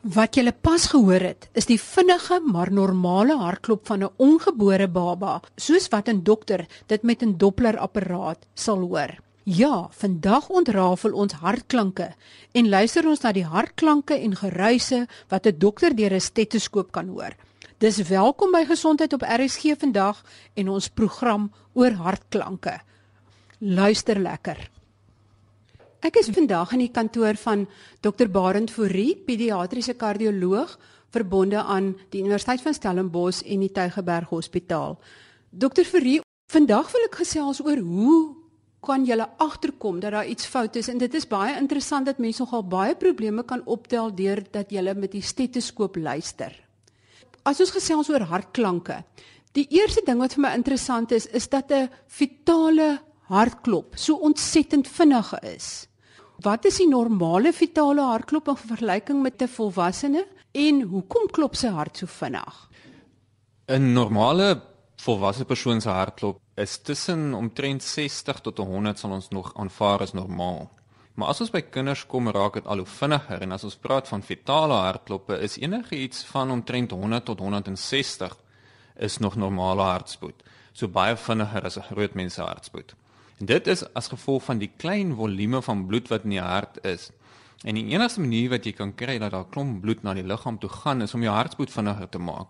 Wat jy pas gehoor het, is die vinnige maar normale hartklop van 'n ongebore baba, soos wat 'n dokter dit met 'n Doppler-apparaat sal hoor. Ja, vandag ontrafel ons hartklanke en luister ons na die hartklanke en geruise wat 'n dokter deur 'n stetoskoop kan hoor. Dis welkom by Gesondheid op RSG vandag en ons program oor hartklanke. Luister lekker. Ek is vandag in die kantoor van Dr Barend Fourie, pediatriese kardioloog verbonde aan die Universiteit van Stellenbosch en die Tygerberg Hospitaal. Dr Fourie, vandag wil ek gesels oor hoe kan jy agterkom dat daar iets fout is en dit is baie interessant dat mense nogal baie probleme kan optel deur dat jy met die stetoskoop luister. As ons gesels oor hartklanke, die eerste ding wat vir my interessant is, is dat 'n vitale hartklop so ontsettend vinnig is. Wat is die normale vitale hartklop in vergelyking met 'n volwassene en hoekom klop sy hart so vinnig? 'n Normale volwasse persoon se hartklop is tussen omtrent 60 tot 100 sal ons nog aanvaar as normaal. Maar as ons by kinders kom, raak dit al hoe vinniger en as ons praat van fetale hartkloppe, is enige iets van omtrent 100 tot 160 is nog normale hartspoed. So baie vinniger as 'n groot mens se hartspoed. En dit is as gevolg van die klein volume van bloed wat in die hart is. En die enigste manier wat jy kan kry dat daar klomp bloed na die liggaam toe gaan is om jou hartspoed vinniger te maak.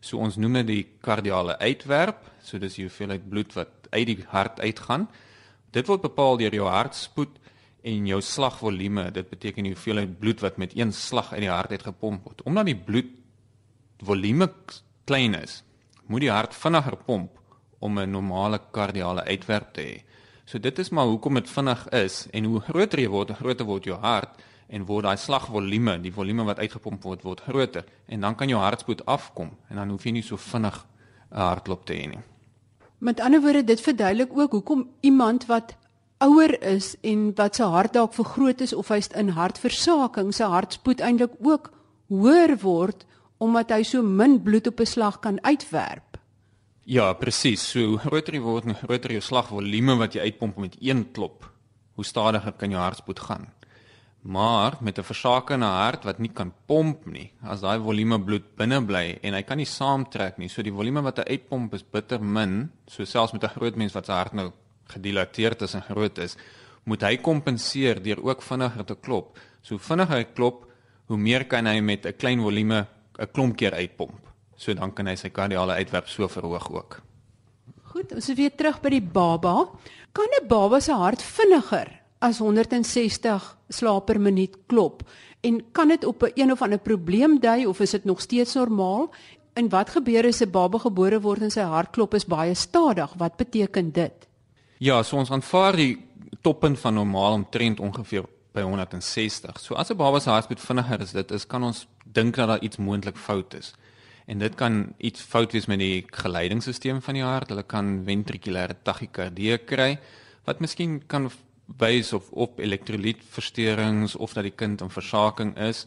So ons noem dit die kardiale uitwerp, so dis die hoeveelheid bloed wat uit die hart uitgaan. Dit word bepaal deur jou hartspoed en jou slagvolume. Dit beteken die hoeveelheid bloed wat met een slag uit die hart uit gepomp word. Omdat die bloedvolume klein is, moet die hart vinniger pomp om 'n normale kardiale uitwerp te hê. So dit is maar hoekom dit vinnig is en hoe groter jy word, hoe groter word jou hart en word daai slagvolume, die volume wat uitgepomp word, word groter en dan kan jou hartspoed afkom en dan hoef jy nie so vinnig 'n hartklop te hê nie. Met ander woorde, dit verduidelik ook hoekom iemand wat ouer is en wat sy hart dalk vergroot is of hy's in hartversaking, sy hartspoed eintlik ook hoër word omdat hy so min bloed op 'n slag kan uitwerp. Ja, presies. So groter jy word, groter jou slagvolume wat jy uitpomp met een klop, hoe stadiger kan jou hartspoed gaan. Maar met 'n versakende hart wat nie kan pomp nie, as daai volume bloed binne bly en hy kan nie saamtrek nie, so die volume wat hy uitpomp is bitter min, so selfs met 'n groot mens wat sy hart nou gedilateerd is en groot is, moet hy kompenseer deur ook vinniger te klop. So vinniger hy klop, hoe meer kan hy met 'n klein volume 'n klomp keer uitpomp. So dan kan hy sy kardiale uitwerp so verhoog ook. Goed, ons is weer terug by die baba. Kan 'n baba se hart vinniger as 160 slaap per minuut klop en kan dit op 'n een of ander probleem dui of is dit nog steeds normaal en wat gebeur as 'n baba gebore word en sy hartklop is baie stadig wat beteken dit Ja so ons aanvaar die toppunt van normaal omtrent ongeveer by 160 so as 'n baba se hartbeat vinniger is dit is kan ons dink dat daar iets moontlik fout is. En dit kan iets fout wees met die geleidingsstelsel van die hart hulle kan ventrikulêre tachykardie kry wat miskien kan wys of op elektrolytversteurings of dat die kind in versaking is.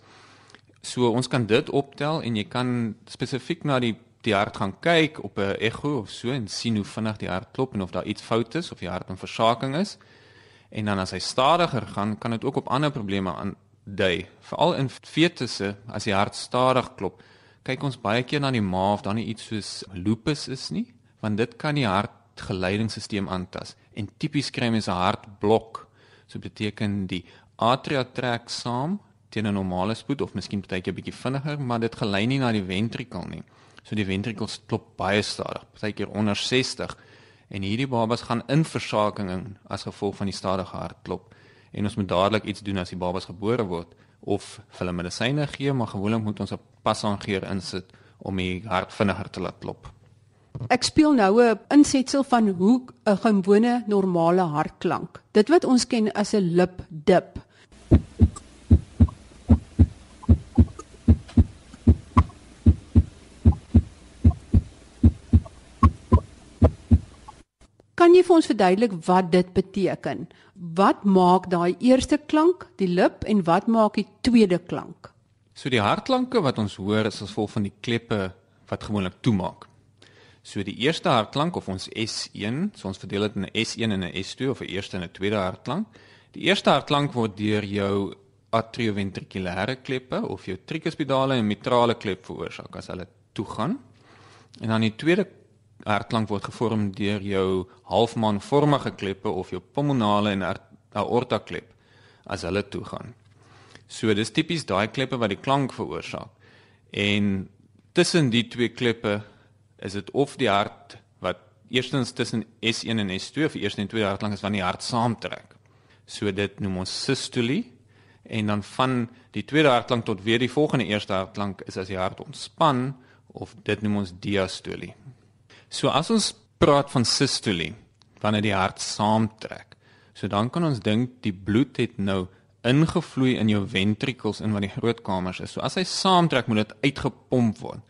So ons kan dit optel en jy kan spesifiek na die die hart gaan kyk op 'n ekho of so en sien hoe vinnig die hart klop en of daar iets fout is of die hart in versaking is. En dan as hy stadiger gaan, kan dit ook op ander probleme aandui. Veral in fetusse as die hart stadig klop, kyk ons baie keer na die ma of nie iets soos lupus is nie, want dit kan die hart geleidingsstelsel aantas en tipies kry mense 'n hartblok. So beteken die atria trek saam teen 'n normale spoed of miskien partykeer bietjie vinniger, maar dit gelei nie na die ventrikel nie. So die ventrikels klop baie stadig, partykeer onder 60 en hierdie babas gaan in versaking in as gevolg van die stadige hartklop. En ons moet dadelik iets doen as die babas gebore word of hulle medisyne gee, maar gewoonlik moet ons 'n pasangeer insit om die hart vinniger te laat klop. Ek speel nou 'n insetsel van hoe 'n gewone normale hartklank. Dit wat ons ken as 'n lip Kan jy vir ons verduidelik wat dit beteken? Wat maak daai eerste klank, die lip en wat maak die tweede klank? So die hartklanke wat ons hoor is as gevolg van die kleppe wat gewoonlik toemaak. So die eerste hartklank of ons S1, so ons verdeel dit in 'n S1 en 'n S2 of 'n eerste en 'n tweede hartklank. Die eerste hartklank word deur jou atrioventrikulêre kleppe of jou tricuspidale en mitrale klep veroorsaak as hulle toegaan. En dan die tweede hartklank word gevorm deur jou halfmaanvormige kleppe of jou pulmonale en aorta klep as hulle toegaan. So dis tipies daai kleppe wat die klank veroorsaak. En tussen die twee kleppe is dit of die hart wat eerstens tussen S1 en S2 vir eerste en tweede hartklank is wanneer die hart saamtrek. So dit noem ons systolie en dan van die tweede hartklank tot weer die volgende eerste hartklank is as die hart ontspan of dit noem ons diastolie. So as ons praat van systolie wanneer die hart saamtrek. So dan kan ons dink die bloed het nou ingevloei in jou ventrikels in wat die groot kamers is. So as hy saamtrek moet dit uitgepomp word.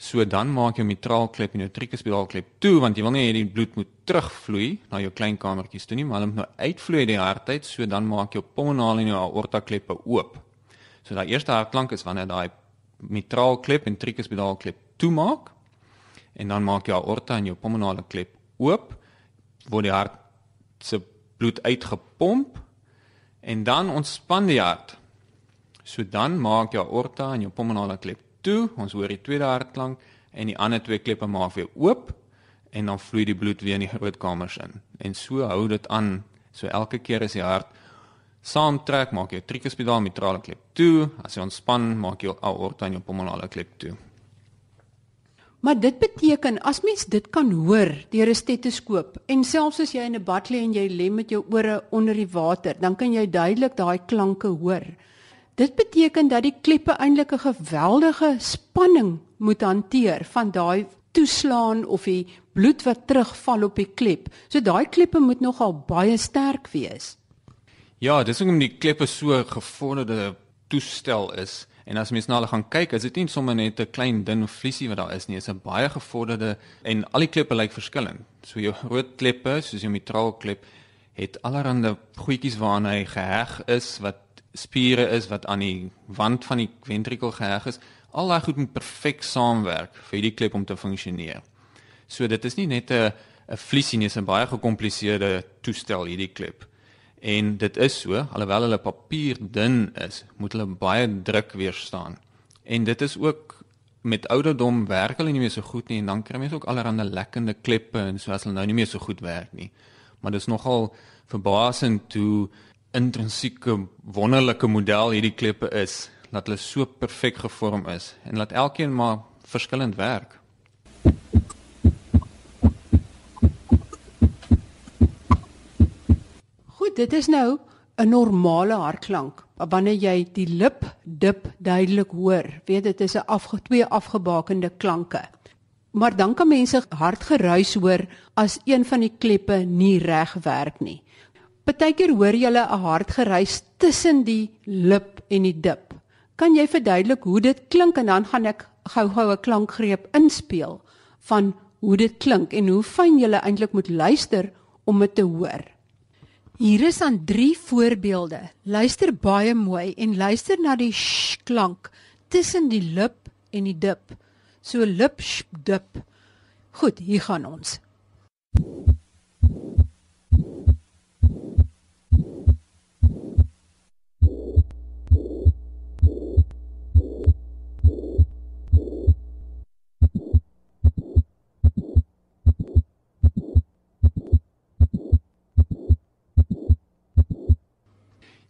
So dan maak jou mitraalklep en jou tricuspidaalklep toe want jy wil nie hê die bloed moet terugvloei na jou klein kamertjies toe nie, maar hulle moet nou uitvloei uit die hart uit, so dan maak jou pulmonale en jou aorta kleppe oop. So daai eerste hartklank is wanneer daai mitraalklep en tricuspidaalklep toemaak en dan maak jou aorta en jou pulmonale klep oop, word die hart se bloed uitgepomp en dan ontspan die hart. So dan maak jou aorta en jou pulmonale klep toe, ons hoor die tweede hartklank en die ander twee kleppe maak weer oop en dan vloei die bloed weer in die groot kamers in. En so hou dit aan. So elke keer as die hart saamtrek, maak jy tricuspidaal mitrale klep toe, as jy ontspan, maak jy aorta en jou pulmonale klep toe. Maar dit beteken as mens dit kan hoor deur 'n stetoskoop en selfs as jy in 'n bad lê en jy lê met jou ore onder die water, dan kan jy duidelik daai klanke hoor. Dit beteken dat die kleppe eintlik 'n geweldige spanning moet hanteer van daai toeslaan of die bloed wat terugval op die klep. So daai kleppe moet nogal baie sterk wees. Ja, dis hoekom die kleppe so gevorderde toestel is. En as mens na hulle gaan kyk, is dit nie sommer net 'n klein dun vliesie wat daar is nie, dit is 'n baie gevorderde en al die kleppe lyk verskillend. So jou groot kleppe, soos jou mitraalklep, het allerlei goedjies waaraan hy geheg is wat spiere is wat aan die wand van die ventrikel geheg is, al daai goed moet perfek saamwerk vir hierdie klep om te funksioneer. So dit is nie net 'n 'n vliesie nie, dit is 'n baie gekompliseerde toestel hierdie klep. En dit is so, alhoewel hulle papier dun is, moet hulle baie druk weerstaan. En dit is ook met ouderdom werk hulle nie meer so goed nie en dan kry mense ook allerlei lekkende kleppe en so as hulle nou nie meer so goed werk nie. Maar dit is nogal verbasend hoe intrinsieke wonderlike model hierdie kleppe is dat hulle so perfek gevorm is en laat elkeen maar verskillend werk. Goed, dit is nou 'n normale hartklank. Wanneer jy die lip dip duidelik hoor, weet dit is 'n afge twee afgebakende klanke. Maar dan kan mense hartgeruis hoor as een van die kleppe nie reg werk nie. Partykeer hoor jy 'n hart geruis tussen die lip en die dip. Kan jy verduidelik hoe dit klink en dan gaan ek gou-gou 'n klankgreep inspel van hoe dit klink en hoe fyn jy eintlik moet luister om dit te hoor. Hier is aan 3 voorbeelde. Luister baie mooi en luister na die sh klank tussen die lip en die dip. So lip sh dip. Goed, hier gaan ons.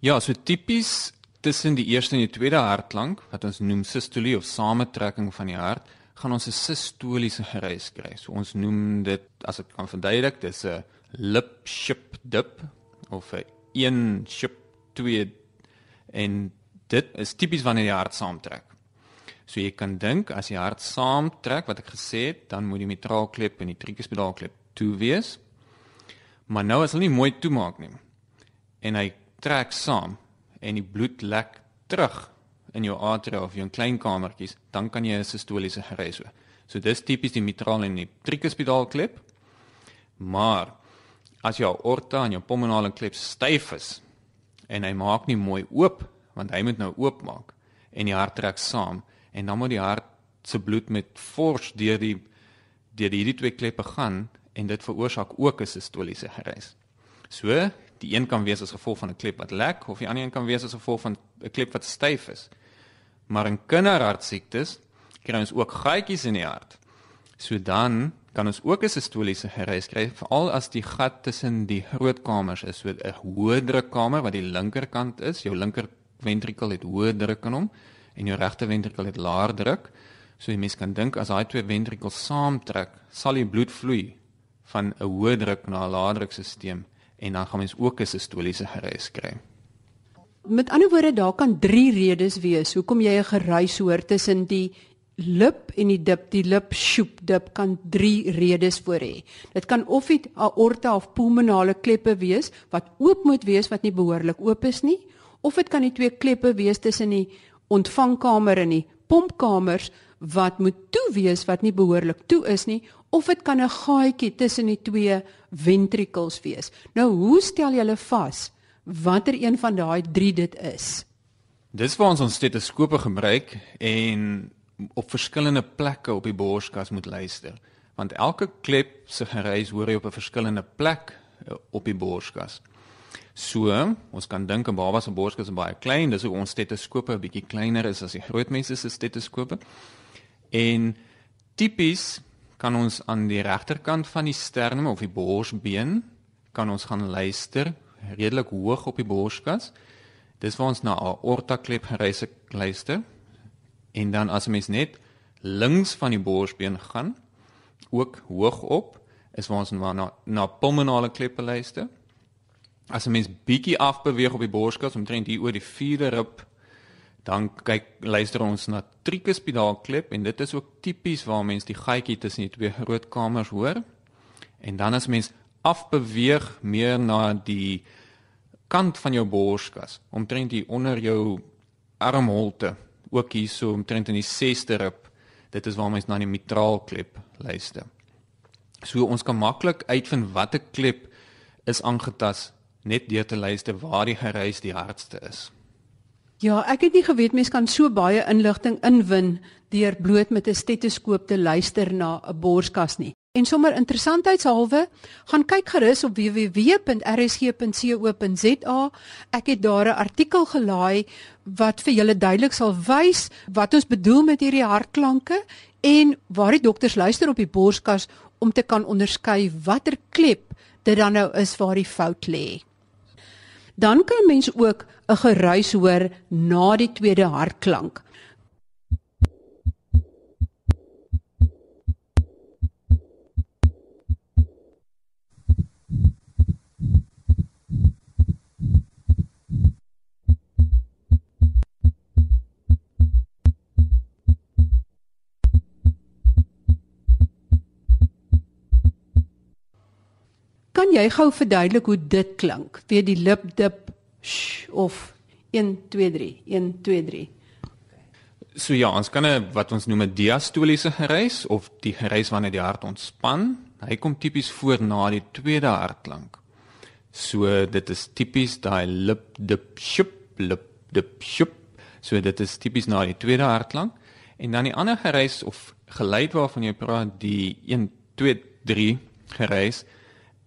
Ja, so tipies tussen die eerste en die tweede hartklank wat ons noem systolie of samentrekking van die hart, gaan ons 'n sistoliese geruis kry. So ons noem dit as ek kan verduidelik, dis 'n lip ship dip of 'n een ship twee en dit is tipies wanneer die hart saamtrek. So jy kan dink as die hart saamtrek wat ek gesê het, dan moet die mitraalklep en die tricuspidaalklep toe wees. Maar nou as hulle nie mooi toemaak nie en hy trek saam en die bloed lek terug in jou atria of jou klein kamertjies, dan kan jy 'n sistoliese gereis hê. So dis tipies die mitraal en die tricuspidal klep. Maar as jou aorta en jou pulmonale klep styf is en hy maak nie mooi oop want hy moet nou oopmaak en die hart trek saam en dan moet die hart se bloed met fors deur die deur hierdie twee kleppe gaan en dit veroorsaak ook 'n sistoliese gereis. So, die een kan wees as gevolg van 'n klep wat lek of die ander een kan wees as gevolg van 'n klep wat styf is. Maar in kinderhartsiektes kry ons ook gaatjies in die hart. So dan kan ons ook 'n sistoliese gereis kry veral as die gat tussen die grootkamers is, so 'n hoë drukkamer wat die linkerkant is, jou linker ventrikel het hoë druk in hom en jou regter ventrikel het laer druk. So jy mens kan dink as daai twee ventrikels saamtrek, sal die bloed vloei van 'n hoë druk na 'n lae druk stelsel en dan gaan mens ook 'n sistoliese gereis kry. Met ander woorde, daar kan 3 redes wees hoekom jy 'n geruis hoor tussen die lip en die dip, die lip sjoep dip kan 3 redes voor hê. Dit kan of 'n aorta of pulmonale kleppe wees wat oop moet wees wat nie behoorlik oop is nie, of dit kan die twee kleppe wees tussen die ontvangkamer en die pompkamers wat moet toe wees wat nie behoorlik toe is nie, of dit kan 'n gaatjie tussen die twee ventrikels wees. Nou, hoe stel jy hulle vas watter een van daai 3 dit is? Dis waar ons ons stetoskope gebruik en op verskillende plekke op die borskas moet luister. Want elke klep se gereis hoor jy op 'n verskillende plek eh, op die borskas. So, ons kan dink 'n baba se borskas is baie klein, dis hoe ons stetoskope 'n bietjie kleiner is as die groot mense se stetoskope. En tipies kan ons aan die regterkant van die sternum of die borsbeen kan ons gaan luister redelik hoog op die borskas. Dis waar ons na aorta klep gereis luister en dan as mens net links van die borsbeen gaan ook hoog op is waar ons na na pulmonale kleppe luister. As 'n mens bietjie af beweeg op die borskas omtrent hier oor die vierde rib dan kyk luister ons na tricuspidaal klep en dit is ook tipies waar mens die gaatjie tussen die twee groot kamers hoor. En dan as mens afbeweeg meer na die kant van jou borskas omtrent hier onder jou armholte ook hier so omtrent in die 6ste rib. Dit is waar mens na die mitraal klep luister. So ons kan maklik uitvind watter klep is aangetas net deur te luister waar die gereis die hardste is. Ja, ek het nie geweet mense kan so baie inligting inwin deur bloot met 'n stetoskoop te luister na 'n borskas nie. En sommer interessantheidshalwe, gaan kyk gerus op www.rsg.co.za. Ek het daar 'n artikel gelaai wat vir julle duidelik sal wys wat ons bedoel met hierdie hartklanke en waar die dokters luister op die borskas om te kan onderskei watter klep dit dan nou is waar die fout lê. Dan kan mens ook 'n geruis hoor na die tweede hartklank. Kan jy gou verduidelik hoe dit klink? Weer die lip dip of 1 2 3 1 2 3. So ja, ons kan 'n wat ons noem 'n diastoliese gereis of die gereis wanneer die hart ontspan. Hy kom tipies voor na die tweede hartklank. So dit is tipies daai lip dip shup lip dip shup. So dit is tipies na die tweede hartklank en dan die ander gereis of geluid waarvan jy praat die 1 2 3 gereis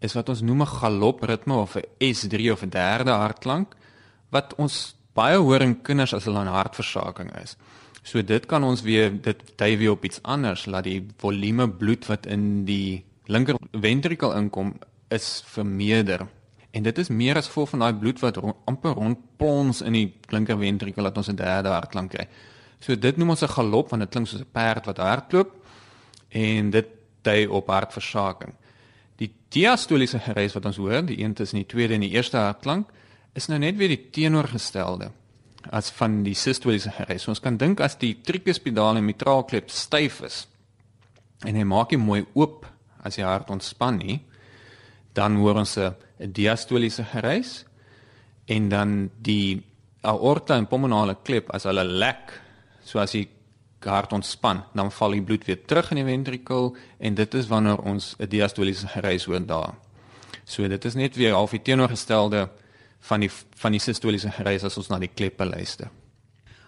is wat ons noem 'n galopritme of 'n S3 of 'n derde hartklank wat ons baie hoor in kinders as hulle aan hartversaking is. So dit kan ons weer dit dui weer op iets anders, laat die volume bloed wat in die linker ventrikel inkom is vermeerder. En dit is meer as gevolg van daai bloed wat rond, amper rondplons in die linker ventrikel dat ons 'n derde hartklank kry. So dit noem ons 'n galop want dit klink soos 'n perd wat hardloop en dit dui op hartversaking. Die diastoliese gereis wat ons hoor, die een tussen die tweede en die eerste hartklank, is nou net weer die teenoorgestelde as van die sistoliese gereis. Ons kan dink as die tricuspidaal en mitraalklep styf is en hy maak nie mooi oop as die hart ontspan nie, dan hoor ons 'n diastoliese gereis en dan die aorta en pulmonale klep as hulle lek, so as die hart ontspan, dan val die bloed weer terug in die ventrikel en dit is wanneer ons 'n diastoliese gereis hoor daar. So dit is net weer half die teenoorgestelde van die van die sistoliese gereis as ons na die kleppe luister.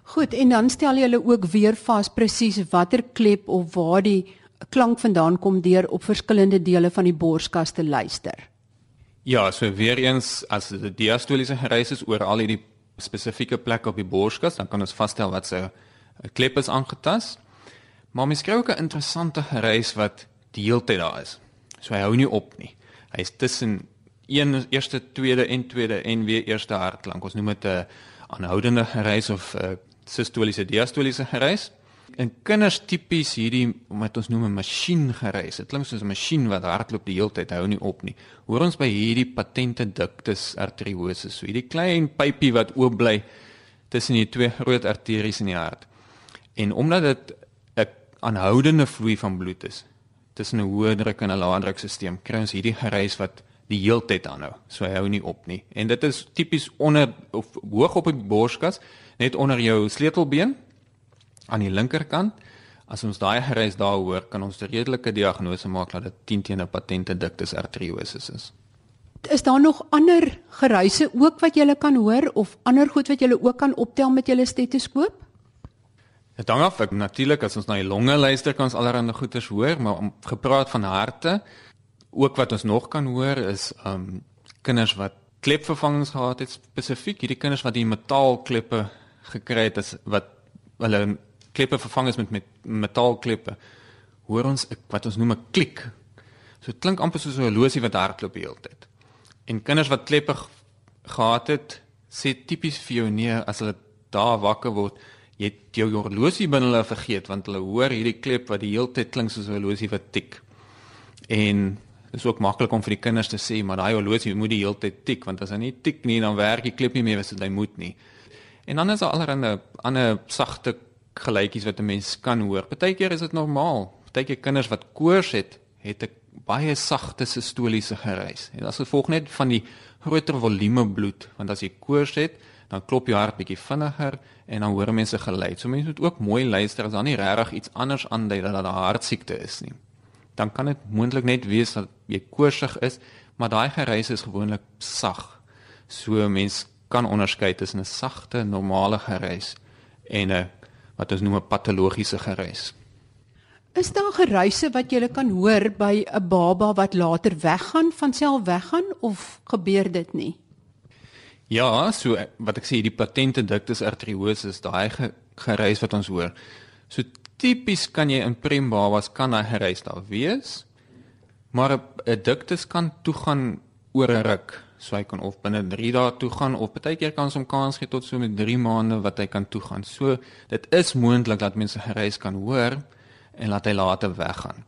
Goed, en dan stel jy hulle ook weer vas presies watter klep of waar die klank vandaan kom deur op verskillende dele van die borskas te luister. Ja, so weer eens as dit diastoliese gereis is oor al hierdie spesifieke plek op die borskas, dan kan ons vasstel wat se klep is aangetast. Maar mens kry ook 'n interessante gereis wat die hele tyd daar is. So hy hou nie op nie. Hy is tussen een eerste, tweede en tweede en weer eerste hartklank. Ons noem dit 'n aanhoudende gereis of 'n sistoliese diastoliese gereis. En kinders tipies hierdie wat ons noem 'n masjien gereis. Dit klink soos 'n masjien wat hardloop die hele tyd, hou nie op nie. Hoor ons by hierdie patente ductus arteriosus, so hierdie klein pypie wat oop bly tussen die twee groot arteries in die hart. En omdat dit 'n aanhoudende vloei van bloed is tussen 'n hoë druk en 'n lae drukstelsel, kry ons hierdie gereis wat die hele tyd aanhou. So hy hou nie op nie. En dit is tipies onder of hoog op die borskas, net onder jou sleutelbeen aan die linkerkant. As ons daai gereis daar hoor, kan ons 'n redelike diagnose maak dat dit 10 teen 'n patente ductus arteriosus is. Is daar nog ander geruise ook wat jy kan hoor of ander goed wat jy ook kan optel met jou stetoskoop? Dit hang af, natuurlik as ons na die longe luister kan ons allerlei goeters hoor, maar om gepraat van harte, ook wat ons nog kan hoor is um kinders wat klepvervangings gehad het spesifiek hierdie kinders wat die metaalkleppe gekry het as wat hulle kleppe vervang is met met metaalkleppe hoor ons wat ons noem 'n klik. So dit klink amper soos 'n horlosie wat hardloop die hele tyd. En kinders wat kleppe gehad het, sê tipies vir jou nee as hulle daar wakker word, jy het jou horlosie binne hulle vergeet want hulle hoor hierdie klep wat die hele tyd klink soos 'n horlosie wat tik. En dit is ook maklik om vir die kinders te sê, maar daai horlosie moet die hele tyd tik want as hy nie tik nie, dan werk die klep nie meer dit hy moet nie. En dan is daar allerlei ander sagte geluitjies wat 'n mens kan hoor. Partykeer is dit normaal. Partykeer kinders wat koors het, het 'n baie sagte sistoliese gereis. En as gevolg net van die groter volume bloed, want as jy koors het, dan klop jou hart bietjie vinniger en dan hoor mense geluid. So mense moet ook mooi luister as daar nie regtig iets anders aandui dat dit 'n hartsiekte is nie. Dan kan dit moontlik net wees dat jy koorsig is, maar daai gereis is gewoonlik sag. So mense kan onderskei tussen 'n sagte, normale gereis en 'n wat ons noem 'n patologiese gereis. Is daar geruise wat jy kan hoor by 'n baba wat later weggaan, van self weggaan of gebeur dit nie? Ja, so wat ek sê die patente ductus arteriosus, daai gereis wat ons hoor. So tipies kan jy in prem babas kan hy gereis daar wees. Maar 'n ductus kan toe gaan oor 'n ruk so hy kan of binne 3 dae toe gaan of baie keer kan ons hom kans gee tot so met 3 maande wat hy kan toe gaan. So dit is moontlik dat mense gereis kan hoor en laat hy later weggaan.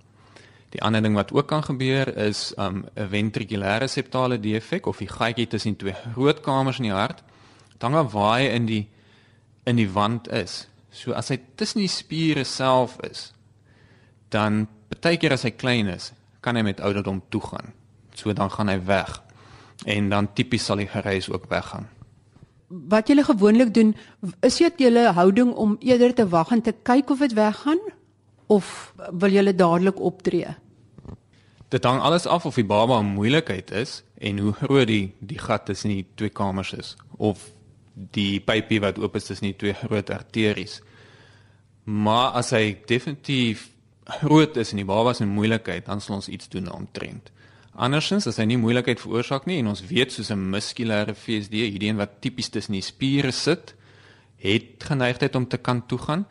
Die ander ding wat ook kan gebeur is 'n um, ventrikulêre septale defek of die gaatjie tussen twee groot kamers in die hart. Dan waar hy in die in die wand is. So as hy tussen die spiere self is, dan baie keer as hy klein is, kan hy met ouderdom toe gaan. So dan gaan hy weg en dan tipies sal die gereis ook weggaan. Wat julle gewoonlik doen, is dit julle houding om eerder te wag en te kyk of dit weggaan of wil julle dadelik optree? Dit hang alles af of die baba 'n moeilikheid is en hoe groot die die gat tussen die twee kamers is of die pypie wat oop is tussen die twee groot arteries. Maar as hy definitief groot is en die baba se moeilikheid, dan sal ons iets doen om trend. Andersins as hy nie moeilikheid veroorsaak nie en ons weet soos 'n muskulêre VSD, hierdie een wat tipies tussen die spiere sit, het geneigtheid om te kan toe gaan,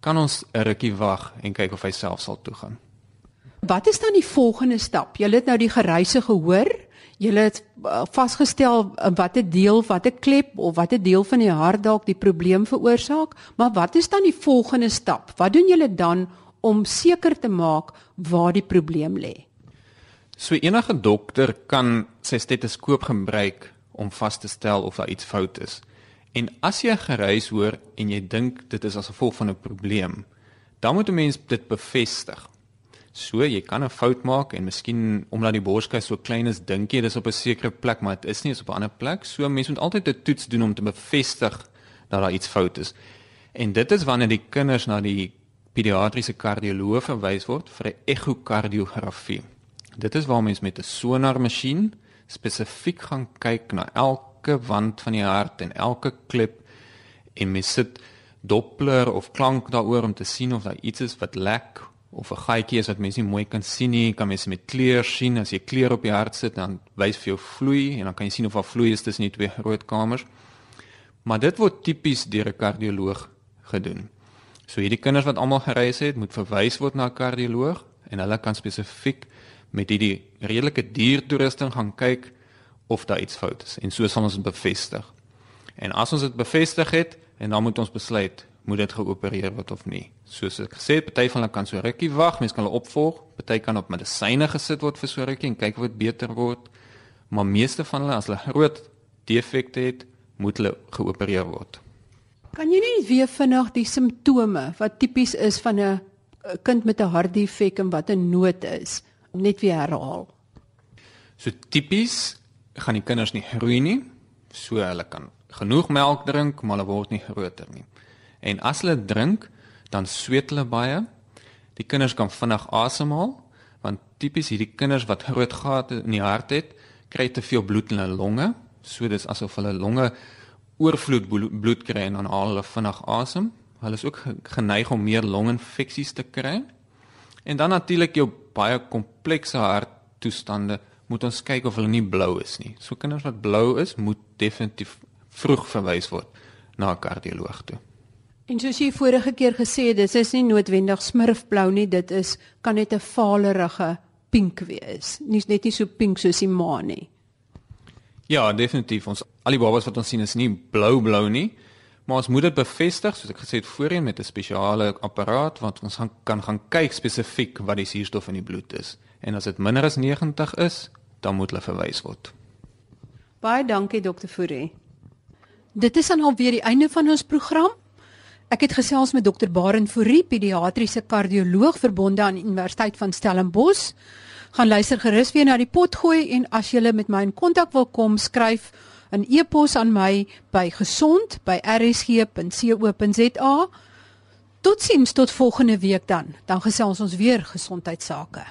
kan ons 'n rukkie wag en kyk of hy self sal toe gaan. Wat is dan die volgende stap? Jy het nou die geruise gehoor. Jy het uh, vasgestel uh, watter deel, watter klep of watter deel van die hart dalk die probleem veroorsaak, maar wat is dan die volgende stap? Wat doen julle dan om seker te maak waar die probleem lê? So enige dokter kan sy stetoskoop gebruik om vas te stel of daar iets fout is. En as jy gereis hoor en jy dink dit is as gevolg van 'n probleem, dan moet 'n mens dit bevestig. So jy kan 'n fout maak en miskien omdat die borskas so klein is, dink jy dis op 'n sekere plek, maar dit is nie, is op 'n ander plek. So mense moet altyd 'n toets doen om te bevestig dat daar iets fout is. En dit is wanneer die kinders na die pediatriese kardioloog verwys word vir 'n ekokardiografie. Dit is waar mens met 'n sonarmasjien spesifiek gaan kyk na elke wand van die hart en elke klip en mens sit doppler of klank daaroor om te sien of daar iets is wat lek of 'n gaatjie is wat mense nie mooi kan sien nie, kan mense met kleur sien. As jy kleur op die hart sit, dan wys vir jou vloei en dan kan jy sien of daar vloei is tussen die twee groot kamers. Maar dit word tipies deur 'n kardioloog gedoen. So hierdie kinders wat almal gereis het, moet verwys word na 'n kardioloog en hulle kan spesifiek met hierdie redelike diertoerusting gaan kyk of daar iets fout is en so sal ons dit bevestig. En as ons dit bevestig het en dan moet ons besluit moet dit geopereer word of nie. Soos ek gesê het, party van hulle kan so rukkie wag, mense kan hulle opvolg, party kan op medisyne gesit word vir so rukkie en kyk of dit beter word. Maar meeste van hulle as hulle groot defekte het, moet hulle geopereer word. Kan jy net weer vinnig die simptome wat tipies is van 'n kind met 'n hartdefek en wat 'n nood is, net weer herhaal? So tipies gaan die kinders nie groei nie. So hulle kan genoeg melk drink, maar hulle word nie groter nie. En as hulle drink, dan sweet hulle baie. Die kinders kan vinnig asemhaal want tipies hierdie kinders wat groot gate in die hart het, kry te veel bloed in hulle longe. So dis asof hulle longe oorvloed bloed kry en dan haal hulle vinnig asem. Hulle is ook geneig om meer longinfeksies te kry. En dan natuurlik jou baie komplekse harttoestande moet ons kyk of hulle nie blou is nie. So kinders wat blou is, moet definitief vroeg verwys word na 'n kardioloog toe. En soos jy vorige keer gesê het, dit is nie noodwendig smurfblou nie, dit is kan net 'n valerige pink wees. Nie net nie so pink soos die maan nie. Ja, definitief. Ons al die babas wat ons sien is nie blou-blou nie, maar ons moet dit bevestig soos ek gesê het voorheen met 'n spesiale apparaat wat ons gaan, kan gaan kyk spesifiek wat die suurstof in die bloed is. En as dit minder as 90 is, dan moet hulle verwys word. Baie dankie dokter Fourie. Dit is dan alweer die einde van ons program. Ek het gesels met dokter Barend Fourie, pediatriese kardioloog verbonde aan Universiteit van Stellenbosch. Gaan luister gerus weer na die pot gooi en as jy met my in kontak wil kom, skryf 'n e-pos aan my by gesond@rsg.co.za. Totsiens tot volgende week dan. Dan gesels ons weer gesondheidsake.